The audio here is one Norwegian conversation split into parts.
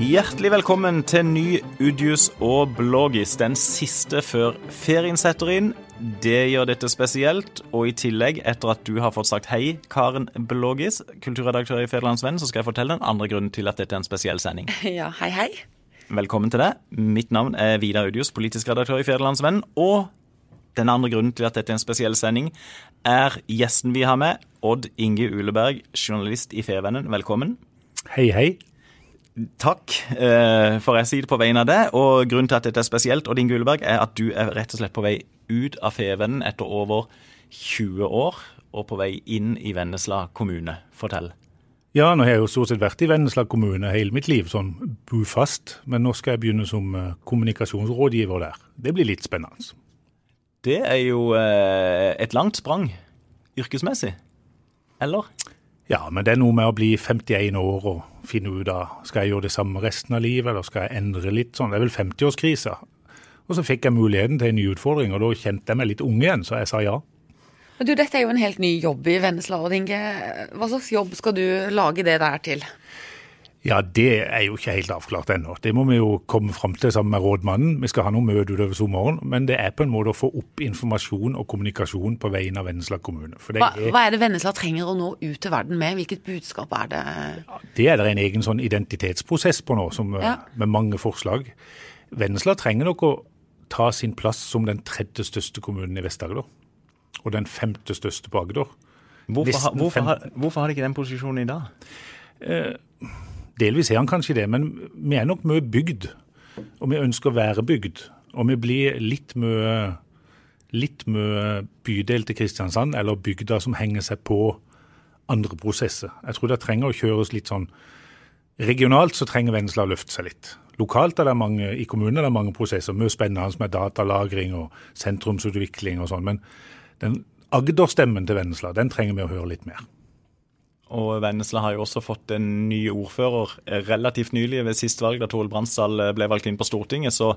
Hjertelig velkommen til ny Udius og Blågis, den siste før ferien setter inn. Det gjør dette spesielt, og i tillegg, etter at du har fått sagt hei, Karen Blågis, kulturredaktør i Federlandsvennen, så skal jeg fortelle den andre grunnen til at dette er en spesiell sending. Ja, hei, hei. Velkommen til deg. Mitt navn er Vidar Udius, politisk redaktør i Federlandsvennen, og den andre grunnen til at dette er en spesiell sending, er gjesten vi har med, Odd Inge Uleberg, journalist i Fevennen. Velkommen. Hei, hei. Takk, eh, for jeg si det på vegne av deg. Og grunnen til at dette er spesielt, og din Uleberg, er at du er rett og slett på vei ut av Fevennen etter over 20 år, og på vei inn i Vennesla kommune. Fortell. Ja, nå har jeg jo stort sett vært i Vennesla kommune hele mitt liv, sånn bufast. Men nå skal jeg begynne som eh, kommunikasjonsrådgiver der. Det blir litt spennende. Det er jo eh, et langt sprang yrkesmessig. Eller? Ja, men det er noe med å bli 51 år og finne ut av skal jeg gjøre det samme resten av livet, eller skal jeg endre litt sånn. Det er vel 50-årskrisa. Og så fikk jeg muligheten til en ny utfordring, og da kjente jeg meg litt ung igjen, så jeg sa ja. Du, Dette er jo en helt ny jobb i Vennesla. Odd Inge. Hva slags jobb skal du lage det der til? Ja, det er jo ikke helt avklart ennå. Det må vi jo komme fram til sammen med rådmannen. Vi skal ha noe møte utover sommeren. Men det er på en måte å få opp informasjon og kommunikasjon på vegne av Vennesla kommune. Hva, er, hva, er, det Vennesla trenger å nå ut til verden med? Hvilket budskap er det? Ja, det er det en egen sånn identitetsprosess på nå, som, ja. med mange forslag. Vennesla trenger nok å ta sin plass som den tredje største kommunen i Vest-Agder. Og den femte største på Agder. Hvorfor, hvorfor, har, hvorfor har de ikke den posisjonen i dag? Eh, Delvis er han kanskje det, men vi er nok mye bygd. Og vi ønsker å være bygd. Og vi blir litt mye, litt mye bydel til Kristiansand, eller bygda som henger seg på andre prosesser. Jeg tror det trenger å kjøres litt sånn Regionalt så trenger Vennesla å løfte seg litt. Lokalt er det mange, i kommunen er det mange prosesser, mye spennende med datalagring og sentrumsutvikling og sånn. Men den Agder-stemmen til Vennesla, den trenger vi å høre litt mer. Og Vennesla har jo også fått en ny ordfører relativt nylig ved sist valg, da Tore Bransdal ble valgt inn på Stortinget. Så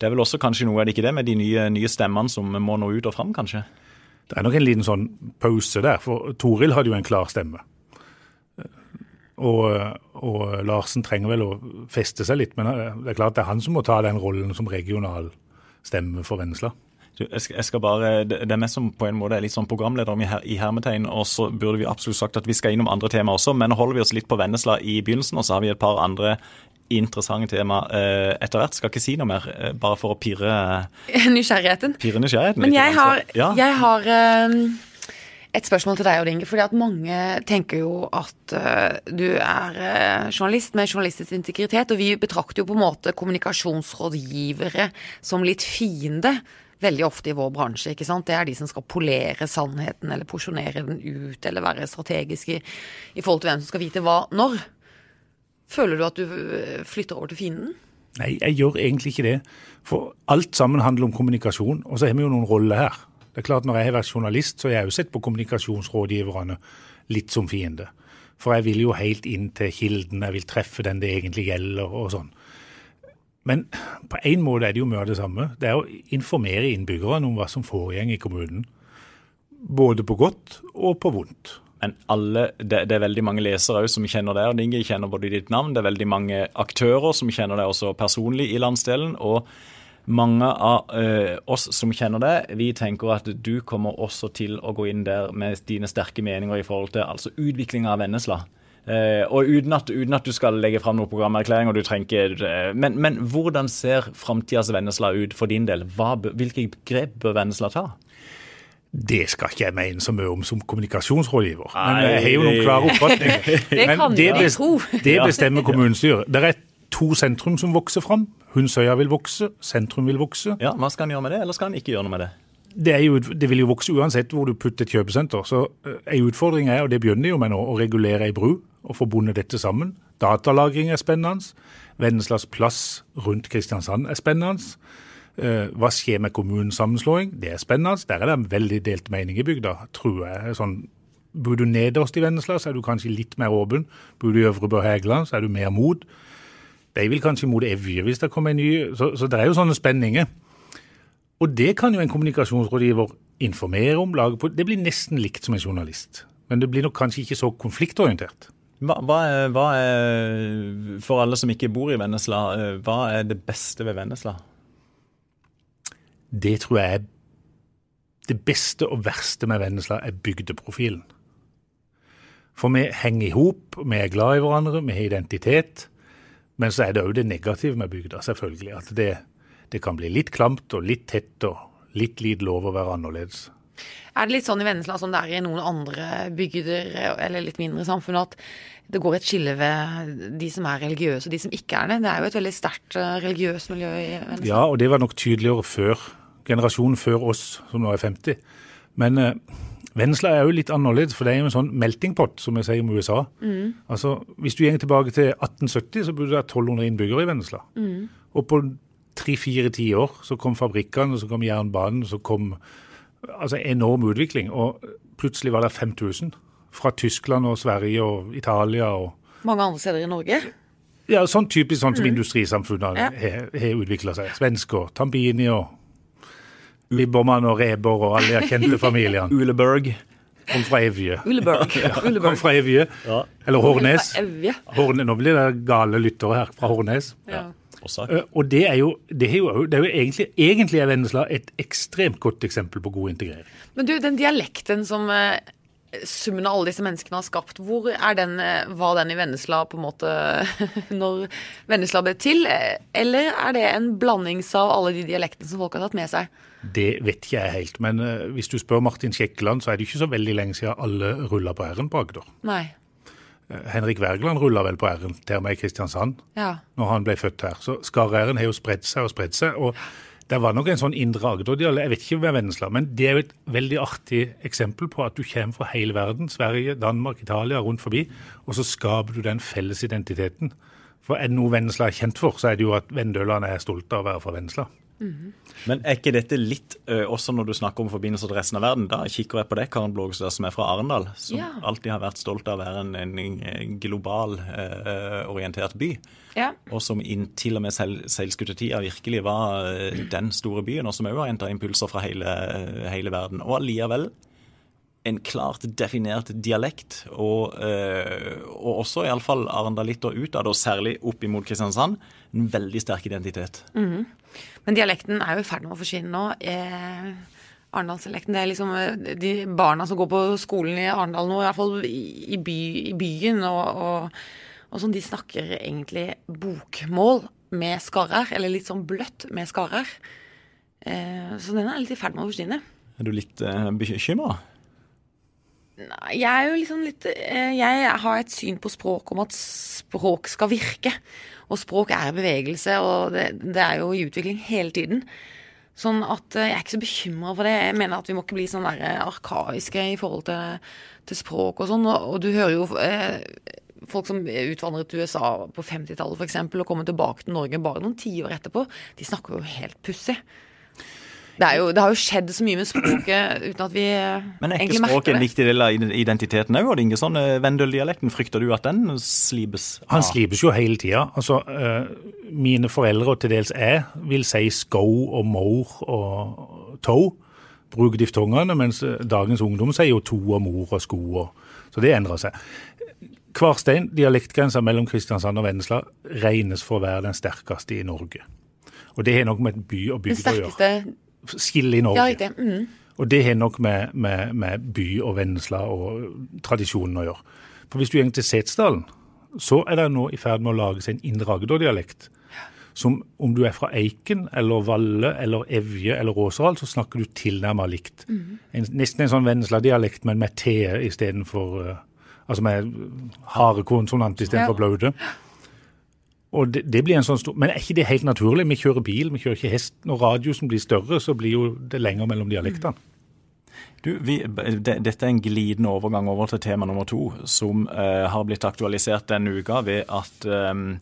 det er vel også kanskje noe, er det ikke det, med de nye, nye stemmene som må nå ut og fram, kanskje? Det er nok en liten sånn pause der, for Toril hadde jo en klar stemme. Og, og, Larsen trenger vel å feste seg litt, men det er klart det er han som må ta den rollen som regional stemme for Vennesla. Jeg skal bare, Det er meg som på en måte er litt sånn programleder i hermetegn, og så burde vi absolutt sagt at vi skal innom andre tema også, men holder vi oss litt på Vennesla i begynnelsen, og så har vi et par andre interessante tema eh, etter hvert. Skal ikke si noe mer, eh, bare for å pirre Nysgjerrigheten. Pirre nysgjerrigheten Men jeg har, ja. jeg har um, et spørsmål til deg, Odd Inge. fordi at mange tenker jo at uh, du er uh, journalist med journalistisk integritet, og vi betrakter jo på en måte kommunikasjonsrådgivere som litt fiende veldig ofte i vår bransje. ikke sant? Det er de som skal polere sannheten eller porsjonere den ut eller være strategiske i, i forhold til hvem som skal vite hva når. Føler du at du øh, flytter over til fienden? Nei, jeg gjør egentlig ikke det. For alt sammen handler om kommunikasjon, og så har vi jo noen roller her. Det er klart Når jeg har vært journalist, så har jeg jo sett på kommunikasjonsrådgiverne litt som fiende. For jeg vil jo helt inn til kilden, jeg vil treffe den det egentlig gjelder og sånn. Men på en måte er det jo mye av det samme. Det er å informere innbyggerne om hva som foregår i kommunen. Både på godt og på vondt. Men alle, det, det er veldig mange lesere som kjenner deg, og Inge kjenner både ditt navn. Det er veldig mange aktører som kjenner deg også personlig i landsdelen. og mange av ø, oss som kjenner deg, vi tenker at du kommer også til å gå inn der med dine sterke meninger i forhold til altså utviklinga av Vennesla. Uh, og uten at, uten at, du skal legge fram noen programerklæring, og du trenger, uh, men, men, hvordan ser framtidas Vennesla ut for din del? Hva, hvilke grep bør Vennesla ta? Det skal ikke jeg mene så mye om som kommunikasjonsrådgiver. Men jeg har jo noen klare oppfatninger. det kan men det, best, det bestemmer kommunestyret. Det er to sentrum som vokser fram. Hundsøya vil vokse, sentrum vil vokse. Ja, Hva skal han gjøre med det, eller skal han ikke gjøre noe med det? Det, jo, det, vil jo vokse uansett hvor du putter et kjøpesenter. Så uh, En utfordring er, og det begynner jo med nå, å regulere ei bru og få bundet dette sammen. Datalagring er spennende. Venneslas plass rundt Kristiansand er spennende. Uh, hva skjer med kommunesammenslåing? Det er spennende. Der er det en veldig delt mening i bygda, tror jeg. Sånn, Bor du nederst i Vennesla, så er du kanskje litt mer åpen. Bor du i Øvre Bør Hægeland, så er du mer mot. De vil kanskje mot Evje hvis det kommer en ny Så, så det er jo sånne spenninger. Og det kan jo en kommunikasjonsrådgiver informere om. lage på. Det blir nesten likt som en journalist. Men det blir nok kanskje ikke så konfliktorientert. Hva, hva, er, hva er, For alle som ikke bor i Vennesla, hva er det beste ved Vennesla? Det tror jeg er det beste og verste med Vennesla er bygdeprofilen. For vi henger i hop, vi er glad i hverandre, vi har identitet. Men så er det òg det negative med bygda, selvfølgelig. At det, det, kan bli litt klamt og litt tett og litt lite lov å være annerledes. Er det litt sånn i Vennesla som det er i noen andre bygder eller litt mindre samfunn, at det går et skille ved de som er religiøse og de som ikke er det? Det er jo et veldig sterkt eh, religiøst miljø i Vennesla. Ja, og det var nok tydeligere før. Generasjonen før oss, som nå er 50. Men eh, Vennesla er jo litt annerledes, for det er jo en sånn meltingpot, som jeg sier om USA. Mm. Altså, Hvis du går tilbake til 1870, så burde det være 1200 innbyggere i Vennesla. Mm. Og på tre-fire tiår så kom fabrikkene, så kom jernbanen, så kom altså enorm utvikling. Og plutselig var det 5000 fra Tyskland og Sverige og Italia. og Mange andre steder i Norge? Ja, sånn typisk sånn som mm. industrisamfunnene ja. har utvikla seg. Svensker, Tambini og Libbermann og Reber og alle de kjente familiene. Uleberg. Kom fra Evje. Uleberg. Ja, kom fra Evje. Ja. Eller Hornes. Horne, nå blir det gale lyttere her fra Hornes. Ja. Uh, og det er jo, det er jo, det er jo egentlig, egentlig er Vennesla et ekstremt godt eksempel på god integrering. Men du, den dialekten som uh, summen av alle disse menneskene har skapt, hvor er den, uh, var den i Vennesla på en måte når Vennesla ble til? Eller er det en blandings av alle de dialektene som folk har tatt med seg? Det vet ikke jeg helt, men hvis du spør Martin Skjekkeland, så er det ikke så veldig lenge siden alle rulla på r-en på Agder. Nei. Eh, Henrik Wergeland rulla vel på R-en, til meg i Kristiansand, ja. når han ble født her. Så Skar-r-en har jo spredt seg og spredt seg. og det var nok en sånn indre Agder-dialekt, jeg vet ikke med Vennesla, men det er jo et veldig artig eksempel på at du kommer fra hele verden, Sverige, Danmark, Italia, rundt forbi, og så skaper du den felles identiteten. For er det noe Vennesla er kjent for, så er det jo at vendølene er stolte av å være fra Vennesla. Mm. Men er ikke dette litt, uh, også når du snakker om forbindelser til resten av verden, da kikker jeg på det, Karen Blågestad, som er fra Arendal, som ja. alltid har vært stolt av å være en, en global uh, orientert by. Ja. Og som inntil og med seil, seilskutetida virkelig var uh, den store byen, og som òg har henta impulser fra hele, hele verden. Og allikevel en klart definert dialekt, og, øh, og også iallfall arendalitter utad, og særlig opp imot Kristiansand, en veldig sterk identitet. Mm. Men dialekten er jo i ferd med å forsvinne nå. Eh, Arendalsdialekten, det er liksom eh, de barna som går på skolen i Arendal nå, i hvert fall i, by, i byen, og, og, og sånn, de snakker egentlig bokmål med skarrer, eller litt sånn bløtt med skarrer. Eh, så den er litt i ferd med å forsvinne. Er du litt eh, bekymra? Jeg er jo liksom litt eh, Jeg har et syn på språk om at språk skal virke. Og språk er bevegelse, og det, det er jo i utvikling hele tiden. Sånn at eh, jeg er ikke så bekymra for det. Jeg mener at vi må ikke bli sånn der eh, arkaiske i forhold til, til språk og sånn. Og, og, du hører jo eh, folk som utvandret til USA på 50-tallet f.eks. og kommer tilbake til Norge bare noen tiår etterpå. De snakker jo helt pussig. Det, jo, det, har jo skjedd så mye med språket uten at vi Men er ikke språket en viktig del av identiteten òg? Inge sånn eh, Vendøl-dialekten, frykter du at den slipes? Han slipes jo hele tida. Altså, uh, mine foreldre, og til dels jeg, vil si sko og mor og toe. bruke diftongene, mens eh, dagens ungdom sier jo to og mor og sko. Og, så det endrer seg. Kvarstein, dialektgrensa mellom Kristiansand og Vennesla, regnes for å være den sterkeste i Norge. Og det har noe med by og bygd å gjøre skille i Norge. Ja, det. Mm. Og det har nok med, med, med, by og Vennesla og tradisjonen å gjøre. For hvis du går til Setesdalen, så er det nå i ferd med å lage seg en indre Agder-dialekt. Som om du er fra Eiken eller Valle eller Evje eller Åseral, så snakker du tilnærmet likt. Mm. En, nesten en sånn Vennesla-dialekt, men med T istedenfor uh, Altså med harde konsonant istedenfor ja. blaude. Og det, det, blir en sånn stor, Men er ikke det helt naturlig? Vi kjører bil, vi kjører ikke hest. Når radiusen blir større, så blir jo det lenger mellom dialektene. Du, vi, de, dette er en glidende overgang over til tema nummer to, som eh, har blitt aktualisert denne uka ved at um,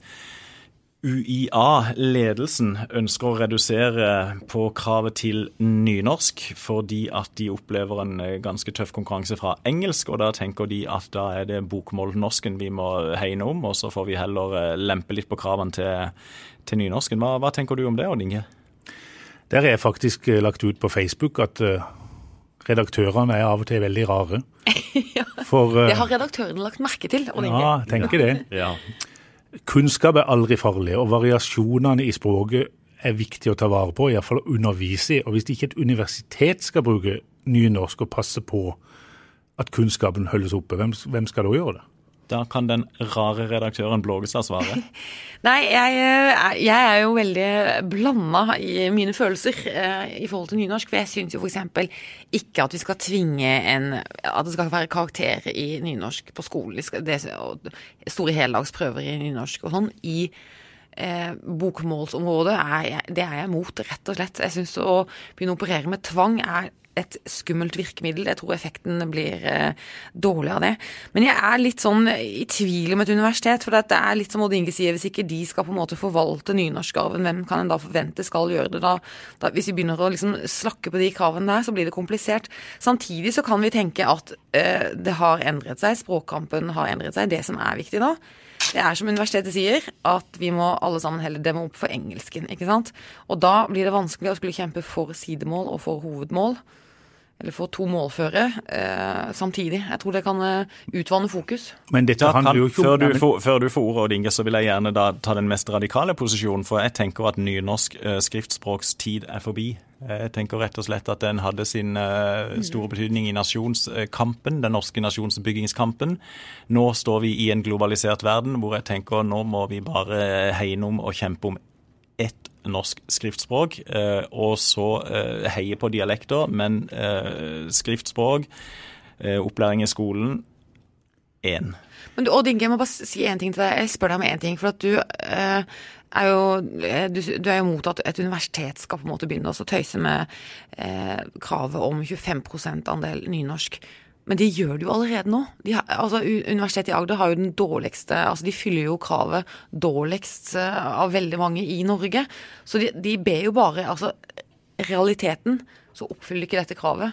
UiA-ledelsen ønsker å redusere på kravet til nynorsk, fordi at de opplever en eh, ganske tøff konkurranse fra engelsk. og Da tenker de at da er det bokmålnorsken vi må hegne om, og så får vi heller eh, lempe litt på kravene til, til nynorsken. Hva, hva, tenker du om det, Odd Inge? Der er faktisk eh, lagt ut på Facebook at redaktørene er av og til veldig rare. ja. For Det har redaktørene lagt merke til. Odd Inge. Ja, tenker det. Ja. Kunnskap er aldri farlig, og variasjonene i språket er viktig å ta vare på, iallfall å undervise i. Og hvis ikke et universitet skal bruke nynorsk og passe på at kunnskapen holdes oppe, hvem, hvem skal da gjøre det? Da kan den rare redaktøren Blågestad svare. Nei, jeg, er- jeg er jo veldig blanda i mine følelser eh, i forhold til nynorsk. For jeg syns jo f.eks. ikke at vi skal tvinge en At det skal være karakter i nynorsk på skolen. Det store heldagsprøver i nynorsk og sånn. I eh, bokmålsområdet er jeg, det er jeg mot, rett og slett. Jeg syns å begynne å operere med tvang er et skummelt virkemiddel. Jeg tror effekten blir eh, dårlig av det. Men jeg er litt sånn i tvil om et universitet, for det er litt som Odd Inge sier, hvis ikke de skal på en måte forvalte nynorskarven, hvem kan en da forvente skal gjøre det da? da hvis vi begynner å liksom slakke på de kravene der, så blir det komplisert. Samtidig så kan vi tenke at øh, det har endret seg, språkkampen har endret seg. Det som er viktig da, det er som universitetet sier, at vi må alle sammen heller demme opp for engelsken. ikke sant? Og da blir det vanskelig å skulle kjempe for sidemål og for hovedmål. Eller få to målføre eh, samtidig. Jeg tror det kan eh, utvanne fokus. Men dette handler jo ikke før, du får, før du får ordet, Odd Inge, så vil jeg gjerne da ta den mest radikale posisjonen. For jeg tenker at nynorsk eh, skriftspråkstid er forbi. Jeg tenker rett og slett at den hadde sin eh, store betydning i nasjonskampen, den norske nasjonsbyggingskampen. Nå står vi i en globalisert verden hvor jeg tenker nå må vi bare hegne om og kjempe om ett norsk skriftspråk, eh, og så eh, heie på dialekter, men eh, skriftspråk, opplæring i skolen, én. Men du, Odd Inge, jeg må bare si én ting til deg. Jeg spør deg om én ting. For at du er jo du, du er jo mot at et universitet skal på en måte begynne å tøyse med eh, kravet om 25% andel nynorsk. Men de gjør det jo allerede nå. De har, altså, Universitetet i Agder har jo den dårligste altså De fyller jo kravet dårligst eh, av veldig mange i Norge. Så de, de ber jo bare Altså, realiteten så oppfyller ikke dette kravet.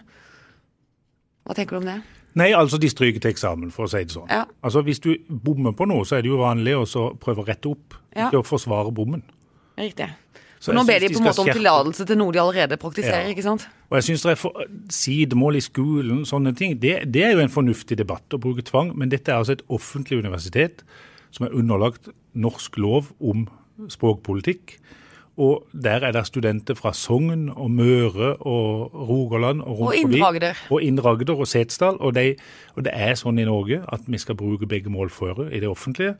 Hva tenker du om det? Nei, altså de stryker til eksamen, for å si det sånn. Ja. Altså Hvis du bommer på noe, så er det jo vanlig å så prøve å rette opp, Ja. ikke å forsvare bommen. Riktig. Så nå ber de på en måte om tillatelse til noe de allerede praktiserer, Ja. ikke sant? Og jeg synes det er for, Sidemål i skolen, sånne ting, det, det er jo en fornuftig debatt å bruke tvang. Men dette er altså et offentlig universitet som er underlagt norsk lov om språkpolitikk. Og der er det studenter fra Sogn og Møre og Rogaland og rundt Og Indragder. Og og Setesdal. Og, de, og det er sånn i Norge at vi skal bruke begge målføre i det offentlige.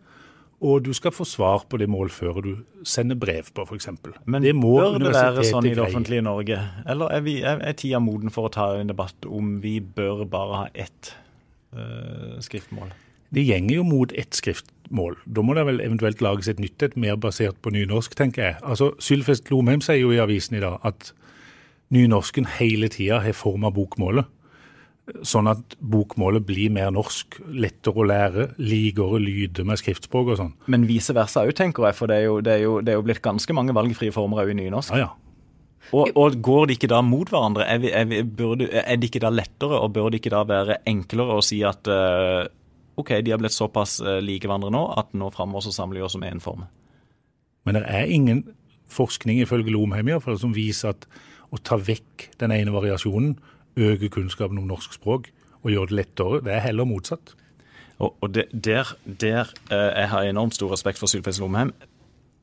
Og du skal få svar på det målføret du sender brev på, f.eks. Men det må bør det være sånn i det offentlige Norge? Eller er, vi, er, er tida moden for å ta en debatt om vi bør bare ha ett eh, skriftmål? Det gjenger jo mot ett skriftmål. Da må det vel eventuelt lages et nytt et, mer basert på nynorsk, tenker jeg. Altså, Sylfest Lomheim sier jo i avisen i dag at nynorsken hele tida har forma bokmålet. Sånn at bokmålet blir mer norsk, lettere å lære, likere lyder med skriftspråk og sånn. Men vice versa òg, tenker jeg. For det er, jo, det, er jo, det er jo blitt ganske mange valgfrie former òg i nynorsk. Ja, ja. Og, og går de ikke da mot hverandre? Er, vi, er, vi, burde, er det ikke da lettere, og bør det ikke da være enklere å si at uh, OK, de har blitt såpass eh, like hverandre nå at nå framover så samler vi oss om én form? Men det er ingen forskning ifølge Lomheim i hvert fall, som viser at å ta vekk den ene variasjonen øker kunnskapen om norsk språk og gjør det lettere. Det er heller motsatt. Og, og det, der, der eh, Jeg har enormt stor respekt for Sylfest Lomheim,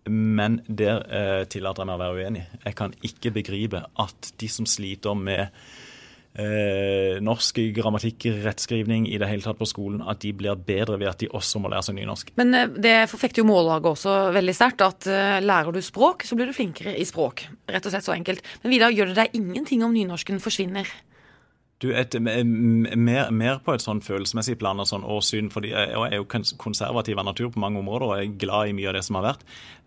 men der eh, tillater jeg meg å være uenig. Jeg kan ikke begripe at de som sliter med eh, norsk grammatikk, rettskrivning i det hele tatt på skolen, at de blir bedre ved at de også må lære seg nynorsk. Men eh, det forfekter jo Mållaget også veldig sterkt, at eh, lærer du språk, så blir du flinkere i språk. Rett og slett så enkelt. Men Vidar, gjør det deg ingenting om nynorsken forsvinner? Du, et, mer, mer på et sånn følelsesmessig plan og sånn åsyn, fordi jeg, er jo konservativ av natur på mange områder og er glad i mye av det som har vært.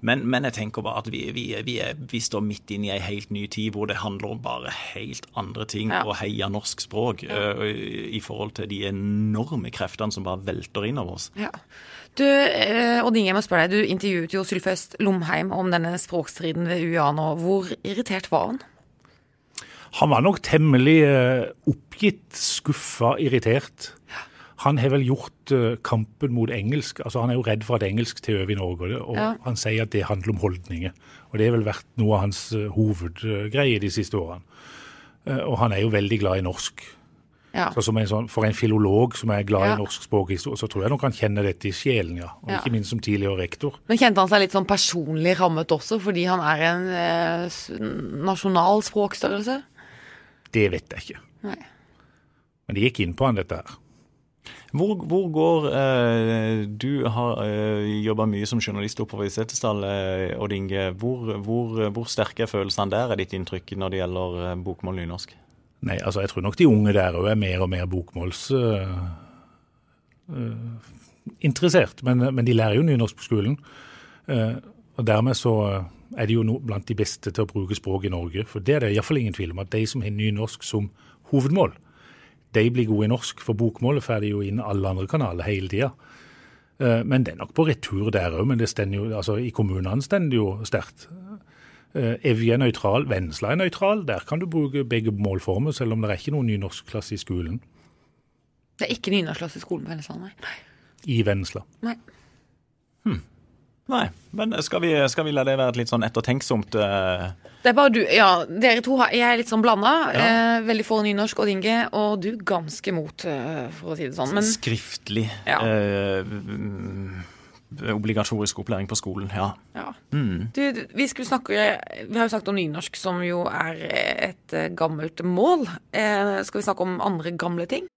Men, men jeg tenker bare at vi, vi, vi, er, vi står midt inne i ei helt ny tid hvor det handler om bare helt andre ting Ja. og heia norsk språk eh, i forhold til de enorme kreftene som bare velter innover oss. Ja. Du, eh, Odd Inge, jeg må spørre deg, du intervjuet jo Sylfest Lomheim om denne språkstriden ved UiA nå. Hvor irritert var han? Han var nok temmelig eh, oppgitt, skuffa, irritert. Han har vel gjort eh, kampen mot engelsk altså Han er jo redd for at engelsk tar over i Norge, og Ja. han sier at det handler om holdninger. Og det har vel vært noe av hans eh, hovedgreie de siste årene. Og han er jo veldig glad i norsk. Ja. Så som en sånn, For en filolog som er glad Ja. i norsk språkhistorie, så tror jeg nok han kjenner dette i sjelen, ja. Og Ja. ikke minst som tidligere rektor. Men kjente han seg litt sånn personlig rammet også, fordi han er en eh, nasjonal språkstørrelse? Det vet jeg ikke. Nei. Men de gikk inn på han, dette her. Hvor, hvor går eh, Du har eh, jobba mye som journalist oppover i Setesdal, eh, Odd Inge. Hvor, hvor, hvor sterke er følelsene der, er ditt inntrykk når det gjelder eh, bokmål nynorsk? Nei, altså jeg tror nok de unge der òg er mer og mer bokmålsinteressert. øh, øh. Men, men de lærer jo nynorsk på skolen. Eh, og dermed så er de jo no, blant de beste til å bruke språk i Norge. For det er det iallfall ingen tvil om, at de som har nynorsk som hovedmål, de blir gode i norsk. For bokmålet får de jo inn alle andre kanaler hele tida. Eh, men det er nok på retur der òg. Men det jo, altså, i kommunene står det jo sterkt. Eh, Evje er nøytral, Vennesla er nøytral. Der kan du bruke begge målformer, selv om det er ikke noen nynorskklasse i skolen Det er ikke nynorskklasse i skolen på Vennesla, nei. i Vennesla. nei. Nei, men skal vi, skal vi la det være et litt sånn ettertenksomt uh... Det er bare du Ja, dere to Jeg er litt sånn blanda. Ja. Eh, veldig for nynorsk og dinge, og du ganske mot, eh, for å si det sånn. Men skriftlig Ja. eh, mm, obligatorisk opplæring på skolen? Ja. ja. Du, du, vi snakke Vi har jo snakket om nynorsk, som jo er et eh, gammelt mål. Eh, skal vi snakke om andre gamle ting?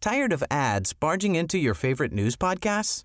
Tired of ads barging into your favorite news podcasts?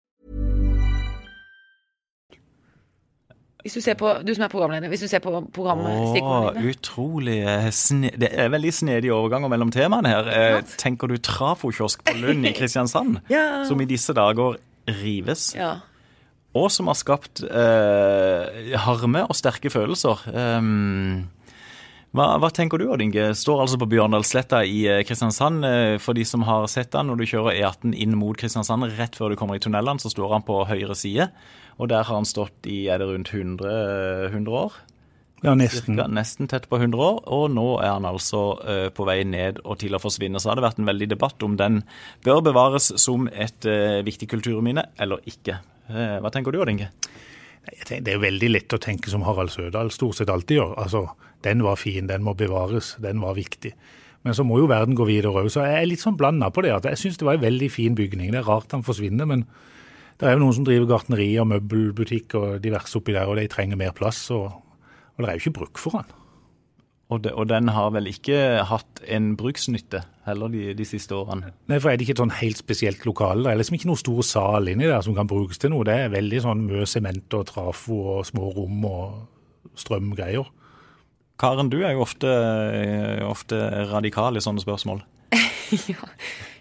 Hvis du ser på, du som er programleder, hvis du ser på programmet Åh, utrolig eh, sne Det er veldig snedige overganger mellom temaene her. Eh, tenker du trafokiosk på Lund i Kristiansand, Ja. som i disse dager rives, Ja. og som har skapt eh, harme og sterke følelser? Um, hva, hva tenker du, Odd Inge? Står altså på Bjørndalssletta i eh, Kristiansand. Eh, For de som har sett den, når du kjører E18 inn mot Kristiansand, rett før du kommer i tunnelene, så står han på høyre side. Og der har han stått i er det rundt 100, eh, 100 år. Ja, nesten. Cirka, nesten tett på 100 år, og nå er han altså uh, på vei ned og til å forsvinne. Så har det vært en veldig debatt om den bør bevares som et uh, viktig kulturminne eller ikke. Uh, hva tenker du, Odd Inge? Det er veldig lett å tenke som Harald Sødal stort sett alltid gjør. Altså, den var fin, den må bevares, den var viktig. Men så må jo verden gå videre òg, så jeg er litt sånn blanda på det. at Jeg syns det var en veldig fin bygning. Det er rart han forsvinner, men det er jo noen som driver gartneri og møbelbutikk og diverse oppi der, og de trenger mer plass. Og, og det er jo ikke bruk for den. Og, de, og den har vel ikke hatt en bruksnytte heller de, de siste årene? Nei, for er det ikke et sånn helt spesielt lokale? Det er liksom ikke noe stor sal inni der som kan brukes til noe. Det er veldig sånn mye sement og trafo og små rom og strømgreier. Karen, du er jo ofte, eh, ofte radikal i sånne spørsmål. ja.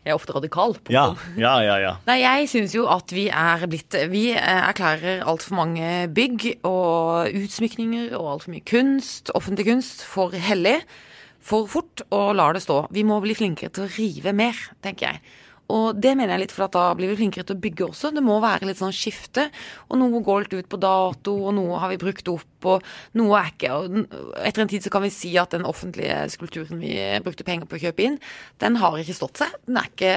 Jeg er ofte radikal. på Ja, ja, ja. ja. Nei, jeg syns jo at vi er blitt Vi erklærer altfor mange bygg og utsmykninger og altfor mye kunst, offentlig kunst, for hellig. For fort, og lar det stå. Vi må bli flinkere til å rive mer, tenker jeg. Og det mener jeg litt, for at da blir vi flinkere til å bygge også. Det må være litt sånn skifte. Og noe går litt ut på dato, og noe har vi brukt opp, og noe er ikke og Etter en tid så kan vi si at den offentlige skulpturen vi brukte penger på å kjøpe inn, den har ikke stått seg. Den er ikke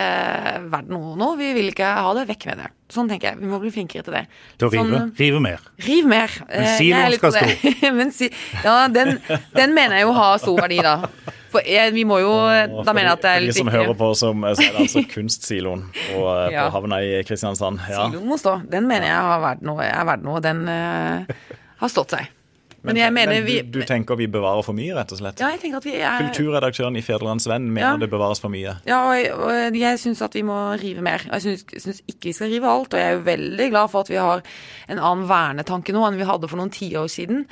verdt noe nå. Vi vil ikke ha det. Vekk med det. Sånn tenker jeg. Vi må bli flinkere til det. Til å rive. Sånn, rive mer. Riv mer. Men Eh, siloen skal stå. Men si, ja, den, den mener jeg jo har stor verdi, da. For jeg, vi må jo Da mener jeg at det er litt de som viktig. hører på, som, så er det altså Kunstsiloen på, eh, Ja. på havna i Kristiansand. Ja. Siloen må stå. Den mener jeg har vært noe. Er verdt noe. Den eh, har stått seg. Men jeg mener men vi du, du tenker vi bevarer for mye, rett og slett? Ja, jeg tenker at vi er Kulturredaktøren i Fedrelandsvennen mener Ja. det bevares for mye. Ja, og, og jeg syns at vi må rive mer. Og jeg syns- syns ikke vi skal rive alt. Og jeg er jo veldig glad for at vi har en annen vernetanke nå enn vi hadde for noen tiår siden.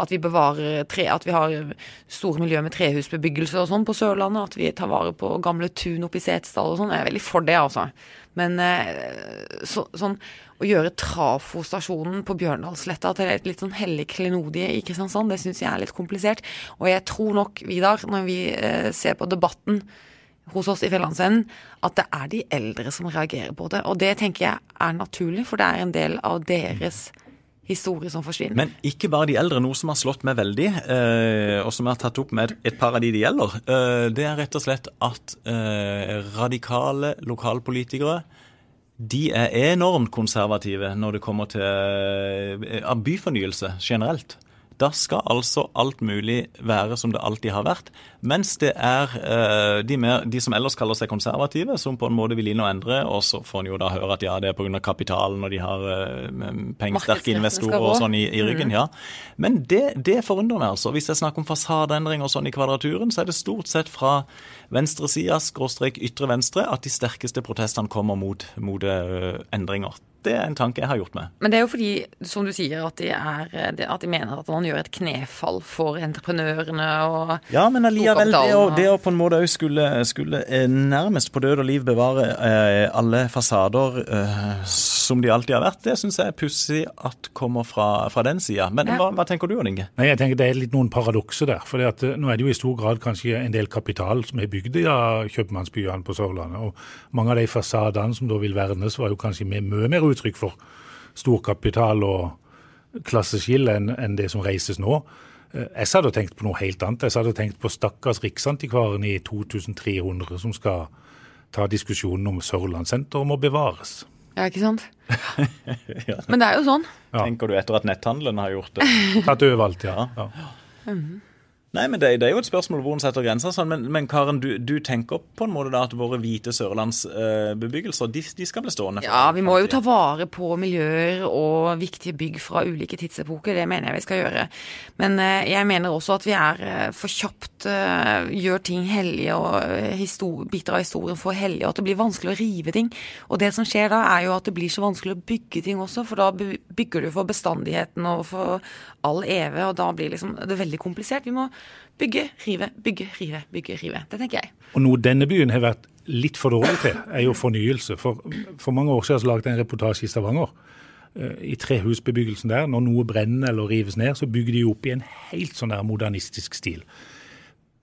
At vi bevarer tre, at vi har store miljøer med trehusbebyggelse og sånn på Sørlandet. At vi tar vare på gamle tun oppe i Setesdal og sånn. Jeg er veldig for det, altså. Men eh, så, sånn å gjøre Trafo-stasjonen på Bjørndalsletta til et litt sånn hellig klenodie i Kristiansand, det syns jeg er litt komplisert. Og jeg tror nok, Vidar, når vi eh, ser på debatten hos oss i Fjellandsvennen at det er de eldre som reagerer på det. Og det tenker jeg er naturlig, for det er en del av deres historie som forsvinner. Men ikke bare de eldre. Noe som har slått meg veldig, eh, og som jeg har tatt opp med et par av de det gjelder, eh, det er rett og slett at eh, radikale lokalpolitikere de er enormt konservative når det kommer til eh, byfornyelse generelt. Da skal altså alt mulig være som det alltid har vært. Mens det er uh, de, mer, de, som ellers kaller seg konservative, som på en måte vil inn og endre. Og så får en jo da høre at ja, det er pga. kapitalen og de har uh, pengesterke investorer og sånn i, i ryggen. Mm. ja. Men det, det, forundrer meg, altså. Hvis jeg snakker om fasadeendring og sånn i Kvadraturen, så er det stort sett fra venstresida, skråstrek ytre venstre, at de sterkeste protestene kommer mot, mot uh, endringer. Det er en tanke jeg har gjort meg. Men det er jo fordi, som du sier, at de, er, at de mener at man gjør et knefall for entreprenørene og Ja, men allikevel, det, å, det å på en måte òg skulle, skulle, eh, nærmest på død og liv bevare eh, alle fasader eh, som de alltid har vært, det syns jeg er pussig at kommer fra, fra den sida. Men ja. hva, hva, tenker du, Jon Inge? Nei, jeg tenker Det er litt noen paradokser der. for Nå er det jo i stor grad kanskje en del kapital som er bygd av kjøpmannsbyene på Sørlandet. og Mange av de fasadene som da vil vernes, var jo kanskje mye mer uttrykk for storkapital og klasseskille enn en det som reises nå. Eh, jeg hadde tenkt på noe helt annet. Jeg hadde tenkt på stakkars Riksantikvaren i 2300 som skal ta diskusjonen om Sørlandssenteret må bevares. Ja, ikke sant? ja. Men det er jo sånn. Ja. Tenker du etter at netthandelen har gjort det? Tatt overalt, ja. ja. Mm -hmm. Nei, men det, det, er jo et spørsmål hvor en setter grenser. Sånn. Men, men, Karen, du, du, tenker på en måte da at våre hvite sørlandsbebyggelser de, de, skal bli stående? Ja, vi må jo ta vare på miljøer og viktige bygg fra ulike tidsepoker. Det mener jeg vi skal gjøre. Men eh, jeg mener også at vi er eh, for kjapt eh, gjør ting hellige og biter av historien for hellige, og at det blir vanskelig å rive ting. Og det som skjer da, er jo at det blir så vanskelig å bygge ting også, for da bygger du for bestandigheten og for all evig, og da blir liksom det veldig komplisert. Vi må Bygge, rive, bygge, rive, bygge, rive. Det tenker jeg. Og Noe denne byen har vært litt for dårlig til, er jo fornyelse. For, for mange år siden laget jeg en reportasje i Stavanger. Eh, I trehusbebyggelsen der. Når noe brenner eller rives ned, så bygger de opp i en helt sånn der modernistisk stil.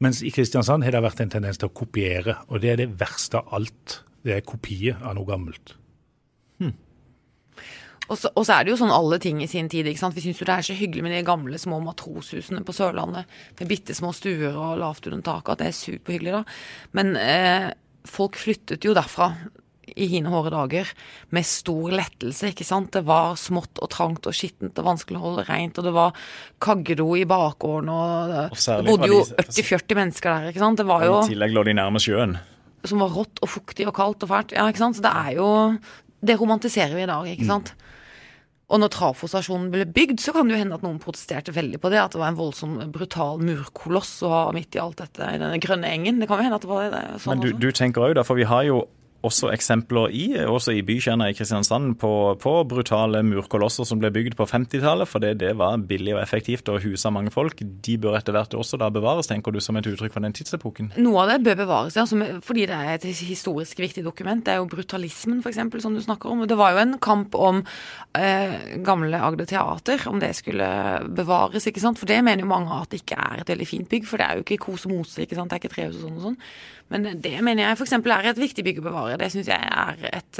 Mens i Kristiansand har det vært en tendens til å kopiere, og det er det verste av alt. Det er kopier av noe gammelt. Og så, og så, er det jo sånn alle ting i sin tid. ikke sant? Vi syns jo det er så hyggelig med de gamle små matroshusene på Sørlandet med bitte små stuer og lavt under taket, at det er superhyggelig, da. Men eh, folk flyttet jo derfra i hine hårde dager med stor lettelse, ikke sant. Det var smått og trangt og skittent og vanskelig å holde rent, og det var kaggedo i bakgården, og, og det bodde jo 80-40 mennesker der, ikke sant. Det var jo I tillegg lå de nærme sjøen som var rått og fuktig og kaldt og fælt. Ja, ikke sant? Så det er jo Det romantiserer vi i dag, ikke sant. Mm. Og når Trafo-stasjonen ble bygd, så kan det jo hende at noen protesterte veldig på det. At det var en voldsom, brutal murkoloss å ha midt i alt dette i denne grønne engen. Det kan jo hende at det var det. Sånn Men du, du tenker òg, for vi har jo også eksempler i, også i bykjerna i Kristiansand på, på, brutale murkolosser som ble bygd på 50-tallet, fordi det var billig og effektivt og husa mange folk. De bør etter hvert også da bevares, tenker du, som et uttrykk for den tidsepoken? Noe av det bør bevares, ja, fordi det er et historisk viktig dokument. Det er jo brutalismen, f.eks., som du snakker om. Det var jo en kamp om eh, gamle Agder Teater, om det skulle bevares, ikke sant. For det mener jo mange at det ikke er et veldig fint bygg, for det er jo ikke kos og mose, ikke sant. Det er ikke trehus og sånn og sånn. Men det mener jeg f.eks. er et viktig bygg å bevare. Det syns jeg er et,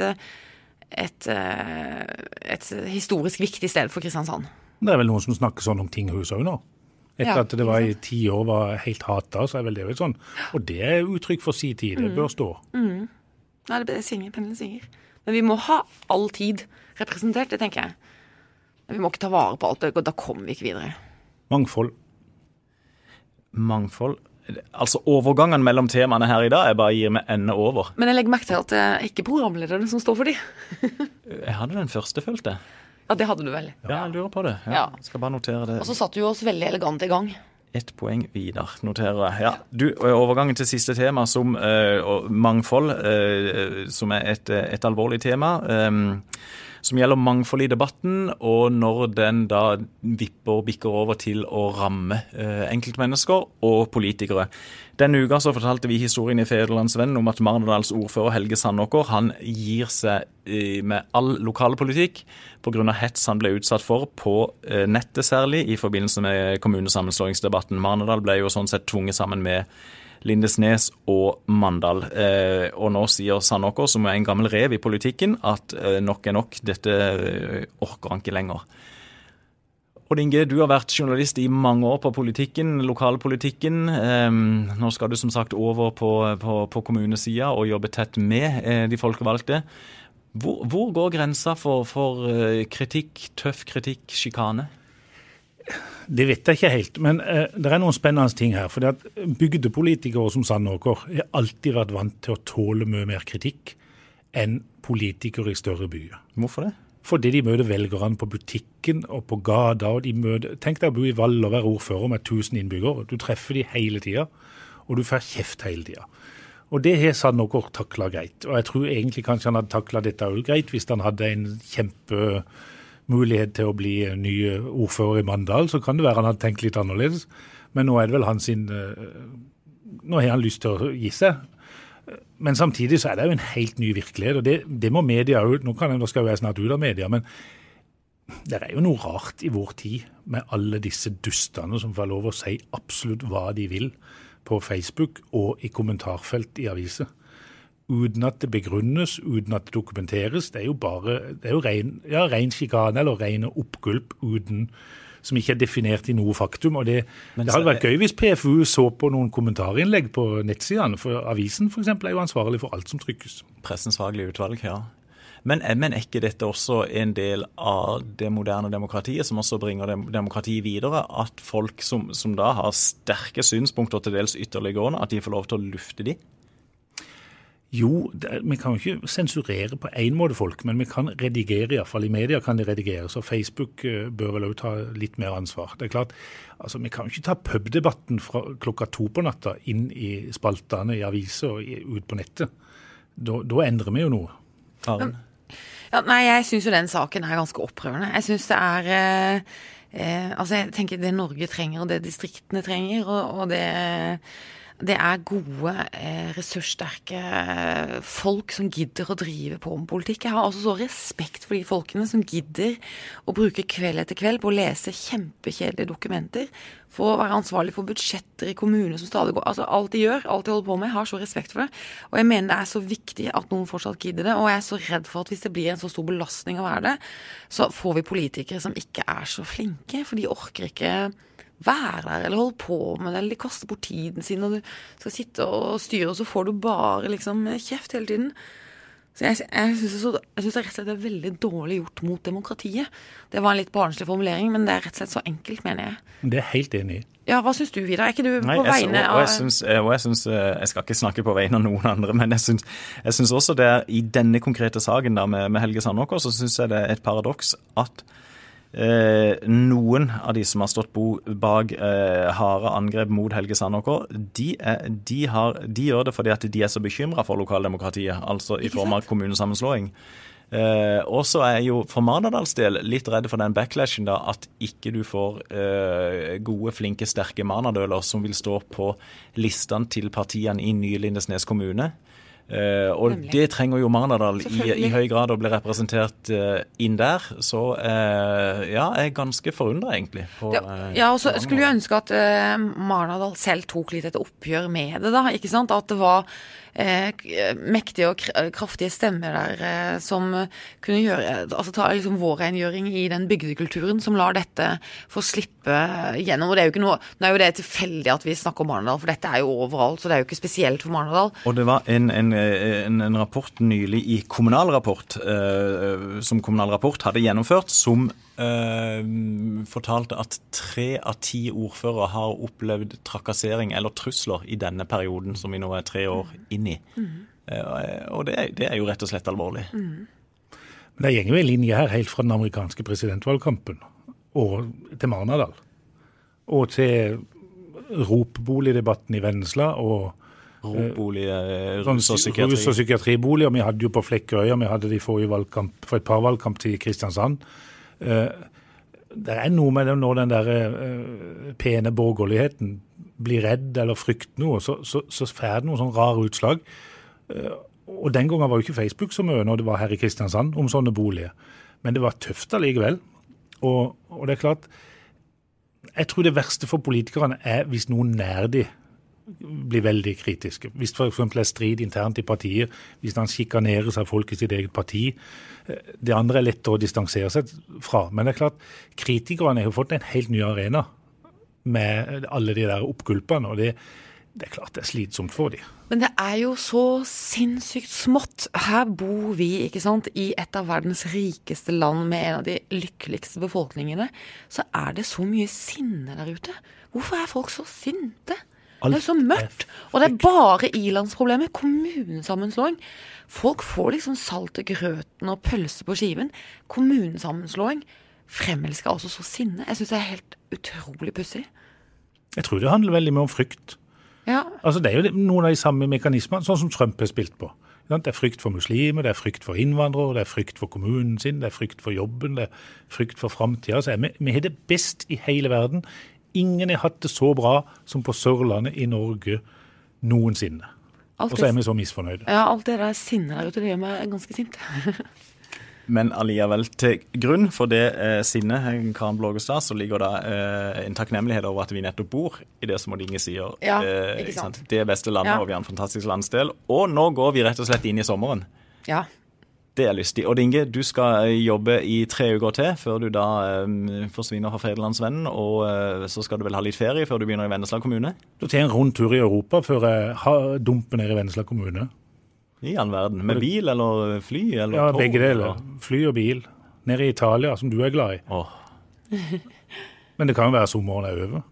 et, et, historisk viktig sted for Kristiansand. Det er vel noen som snakker sånn om tinghus òg nå? Etter ja, at det var i ti år var helt hata, så er vel det vel sånn. Og det er uttrykk for si tid. Det mm. bør stå. Mm. Nei, det synger, pendelen synger. Men vi må ha all tid representert, det tenker jeg. Men vi må ikke ta vare på alt, og da kommer vi ikke videre. Mangfold. Mangfold. Altså Overgangen mellom temaene her i dag jeg bare gir meg ende over. Men jeg legger merke til at det er ikke programlederne som står for de. jeg hadde den første, følte jeg. Ja, det hadde du vel. Ja, jeg lurer på det. Ja, ja. Skal bare notere det. Og så satte du oss veldig elegant i gang. Ett poeng videre, noterer jeg. Ja, du, Overgangen til siste tema, som uh, mangfold, uh, som er et, et alvorlig tema. Um, som gjelder mangfold i debatten, og når den da vipper og bikker over til å ramme eh, enkeltmennesker og politikere. Denne uka så fortalte vi historien i Federlandsvennen om at Marnardals ordfører Helge Sandåker han gir seg eh, med all lokalpolitikk pga. hets han ble utsatt for på eh, nettet særlig i forbindelse med kommunesammenslåingsdebatten. Marnardal ble jo sånn sett tvunget sammen med Lindesnes og Mandal. Eh, og nå sier Sandåker, som er en gammel rev i politikken, at eh, nok er nok. Dette eh, orker han ikke lenger. Odd Inge, du har vært journalist i mange år på politikken, lokalpolitikken. Eh, nå skal du som sagt over på, på, på kommunesida og jobbe tett med de folkevalgte. Hvor, hvor, går grensa for, for kritikk, tøff kritikk, sjikane? Det vet jeg ikke helt, men uh, det er noen spennende ting her. for Bygdepolitikere som Sandåker har alltid vært vant til å tåle mye mer kritikk enn politikere i større byer. Hvorfor det? Fordi de møter velgerne på butikken og på gata. og de møter, Tenk deg å bo i Vall og være ordfører med 1000 innbyggere. Du treffer de hele tida, og du får kjeft hele tida. Og det har Sandåker takla greit. Og jeg tror egentlig kanskje han hadde takla dette òg greit hvis han hadde en kjempe mulighet til å bli ny ordfører i Mandal, så kan det være han hadde tenkt litt annerledes. Men nå er det vel han sin eh, Nå har han lyst til å gi seg. Men samtidig så er det jo en helt ny virkelighet, og det, det må media òg Nå, nå skal jeg snart ut av media, men det er jo noe rart i vår tid med alle disse dustene som får lov å si absolutt hva de vil på Facebook og i kommentarfelt i aviser uten at det begrunnes, uten at det dokumenteres. Det er jo bare det er jo ren, ja, ren sjikane eller rene oppgulp uten som ikke er definert i noe faktum. og Det, det hadde vært gøy hvis PFU så på noen kommentarinnlegg på nettsidene. for Avisen for eksempel, er jo ansvarlig for alt som trykkes. Pressens faglige utvalg, ja. Men, men, er ikke dette også en del av det moderne demokratiet, som også bringer demokratiet videre? At folk som, som da har sterke synspunkter, til dels ytterliggående, at de får lov til å lufte de? Jo, det, vi kan jo ikke sensurere på én måte folk, men vi kan redigere, iallfall i media kan de redigere. Så Facebook uh, bør vel òg ta litt mer ansvar. Det er klart, altså Vi kan jo ikke ta pubdebatten fra klokka to på natta inn i spaltene i aviser og ut på nettet. Da, da endrer vi jo noe. Aren? Ja, nei, jeg syns jo den saken er ganske opprørende. Jeg syns det er eh, eh, Altså, jeg tenker det Norge trenger, og det distriktene trenger, og, og det det er gode, eh, ressurssterke folk som gidder å drive på med politikk. Jeg har altså så respekt for de folkene som gidder å bruke kveld etter kveld på å lese kjempekjedelige dokumenter, for å være ansvarlig for budsjetter i kommuner som stadig går Altså alt de gjør, alt de holder på med, jeg har så respekt for det. Og jeg mener det er så viktig at noen fortsatt gidder det, og jeg er så redd for at hvis det blir en så stor belastning å være det, så får vi politikere som ikke er så flinke, for de orker ikke være der eller holde på med det, eller de kaster bort tiden sin, og du skal sitte og styre, og så får du bare liksom kjeft hele tiden. Så jeg, jeg syns det, det, rett og slett er veldig dårlig gjort mot demokratiet. Det var en litt barnslig formulering, men det er rett og slett så enkelt, mener jeg. Det er helt enig i. Ja, Hva syns du, Vidar? Er ikke du Nei, på vegne av jeg, synes, og jeg, synes, eh, jeg skal ikke snakke på vegne av noen andre, men jeg syns, jeg syns også det er i denne konkrete saken da med, med Helge Sandåker, så syns jeg det er et paradoks at Eh, noen av de som har stått bak eh, harde angrep mot Helge Sandåker, de, de, de, gjør det fordi at de er så bekymra for lokaldemokratiet, altså i form av kommunesammenslåing. Eh, og så er jeg jo for Marnardals del litt redd for den backlashen, da, at ikke du får eh, gode, flinke, sterke marnardøler som vil stå på listene til partiene i nye Lindesnes kommune. Uh, og Nemlig. det trenger jo Marnardal i, i, høy grad å bli representert uh, inn der. Så uh, ja, jeg er ganske forundra, egentlig. På, ja, og så skulle jeg ønske at Marnardal selv tok litt et oppgjør med det, da. ikke sant? At det var mektige og kraftige stemmer der eh, som kunne gjøre Altså ta liksom vår rengjøring i den bygdekulturen som lar dette få slippe gjennom. Og det er jo ikke noe Nå er jo det tilfeldig at vi snakker om Marnardal, for dette er jo overalt, så det er jo ikke spesielt for Marnardal. Og det var en, en, en, en rapport nylig i Kommunal Rapport, eh, som Kommunal Rapport hadde gjennomført, som Uh, fortalte at tre av ti ordførere har opplevd trakassering eller trusler i denne perioden som vi nå er tre år inn i. Mm. Uh, og det er, det er, jo rett og slett alvorlig. Mm. Men Det går jo en linje her helt fra den amerikanske presidentvalgkampen og til Marnardal. Og til ropboligdebatten i Vennesla og Ropbolig, eh, rus og psykiatri. Rus og psykiatriboliger. Vi hadde jo på Flekkerøya, vi hadde de forrige valgkamp, for et par valgkamp til Kristiansand. Eh, det er noe med når den der uh, pene borgerligheten blir redd eller frykter noe, så, så, så får det noen sånn rare utslag. Uh, og Den gangen var jo ikke Facebook så mye når det var her i Kristiansand om sånne boliger. Men det var tøft allikevel. Og, og det er klart Jeg tror det verste for politikerne er hvis noen nær de blir veldig kritiske. Hvis det f.eks. er strid internt i partiet, hvis han sjikanerer seg folk i sitt eget parti. eh, Det andre er lettere å distansere seg fra. Men det er klart, kritikerne har fått en helt ny arena med alle de der oppgulpene. og det, det er klart det er slitsomt for dem. Men det er jo så sinnssykt smått. Her bor vi ikke sant, i et av verdens rikeste land med en av de lykkeligste befolkningene. Så er det så mye sinne der ute. Hvorfor er folk så sinte? Det er så mørkt. Og det er bare ilandsproblemer. Kommunesammenslåing. Folk får liksom salt i grøten og pølse på skiven. Kommunesammenslåing fremelsker altså så sinne. Jeg syns det er helt utrolig pussig. Jeg tror det handler veldig mye om frykt. Ja. Altså Det er jo noen av de samme mekanismene, sånn som Trump har spilt på. Det er frykt for muslimer, det er frykt for innvandrere, det er frykt for kommunen sin, det er frykt for jobben, det er frykt for framtida. Vi, vi har det best i hele verden. Ingen har hatt det så bra som på Sørlandet i Norge noensinne. Alt Og så er vi så misfornøyde. ja, alt det der sinnet der ute, det gjør meg ganske sint. Men alliavel til grunn for det eh, sinnet, eh, Karen Blågestad, så ligger det eh, en takknemlighet over at vi nettopp bor i det som Odd Inge sier. Ja, eh, ikke sant. Det beste landet, Ja. og vi har en fantastisk landsdel. Og nå går vi rett og slett inn i sommeren. Ja. Det er lystig. Odd Inge, du skal eh, jobbe i tre uker til før du da eh, forsvinner fra Federlandsvennen. Og eh, så skal du vel ha litt ferie før du begynner i Vennesla kommune? Da tar jeg en rund tur i Europa før jeg har- dumper ned i Vennesla kommune. I all verden. Med bil eller fly? Eller Ja, tog, begge deler. Fly og bil. Nede i Italia, som du er glad i. Åh, Men det kan jo være sommeren er over.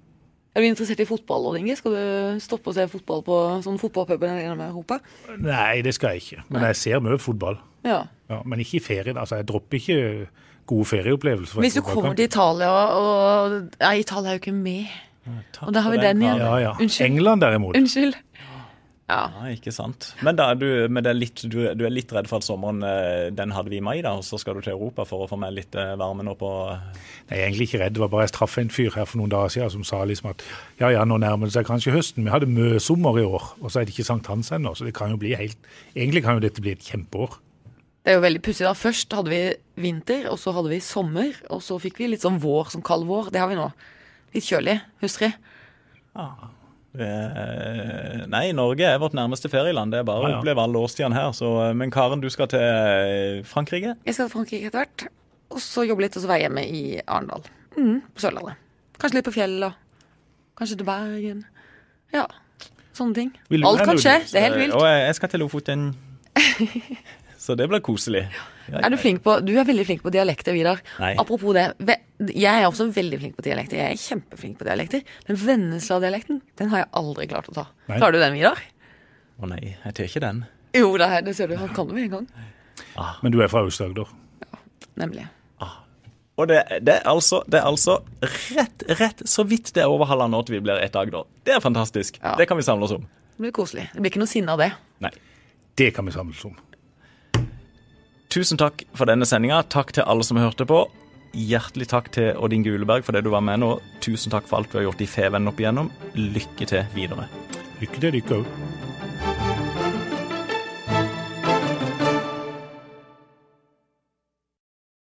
Er du interessert i fotball, Odd Inge? Skal du stoppe og se fotball på sånn fotballpuben gjennom Europa? Nei, det skal jeg ikke. Men jeg ser mye fotball. Ja. Ja, men ikke i ferien. Altså, jeg dropper ikke gode ferieopplevelser. Hvis du kommer til Italia og Nei, Italia er jo ikke med. Ja, Og da har vi den igjen. Ja, ja. Unnskyld. England derimot. Unnskyld. Ja. Ja, ikke sant. Men da du, men det er litt, du, du er litt redd for at sommeren eh, den hadde vi i mai, da, og så skal du til Europa for å få med litt eh, varme nå på Jeg er egentlig ikke redd. Det var bare jeg traff en fyr her for noen dager siden som sa liksom at ja, ja, nå nærmer det seg kanskje høsten. Vi hadde møsommer i år, og så er det ikke sankthans ennå. Så det kan jo bli helt Egentlig kan jo dette bli et kjempeår. Det er jo veldig pussig, da. Først hadde vi vinter, og så hadde vi sommer. Og så fikk vi litt sånn vår, som kald vår. Det har vi nå. Litt kjølig, hustrig. Eh, Nei, Norge er vårt nærmeste ferieland. Det er bare å Ja, ja. oppleve alle årstidene her. Så, eh, men Karen, du skal til eh, Frankrike? Jeg skal til Frankrike etter hvert. Og så jobbe litt, og så være hjemme i Arendal. Mm, på Sørlandet. Kanskje litt på fjellet. Kanskje til Bergen. Ja, sånne ting. Alt kan skje. Det er helt Eh, vilt. Og jeg jeg skal til Lofoten. Så det blir koselig. Ja, Er du flink på Du er veldig flink på dialekter, Vidar. Nei. Apropos det. Jeg er også veldig flink på dialekter. Jeg er kjempeflink på dialekter. Men Vennesla-dialekten, den har jeg aldri klart å ta. Nei. Klarer du den, Vidar? Å nei, jeg tar ikke den. Jo, det, er, det ser du. Han kan det med en gang. Men du er fra Aust-Agder. Nemlig. Og det, det, er altså, det er altså rett, rett så vidt det er over halvannet år til vi blir ett Agder. Det er fantastisk. Ja. Det kan vi samle oss om. Det blir koselig. Det blir ikke noe sinne av det. Nei. Det kan vi samles om. Tusen takk for denne sendinga. Takk til alle som hørte på. Hjertelig takk til Odd Guleberg Uleberg for det du var med nå. Tusen takk for alt du har gjort i Fevennen opp igjennom. Lykke til videre. Lykke til dere òg.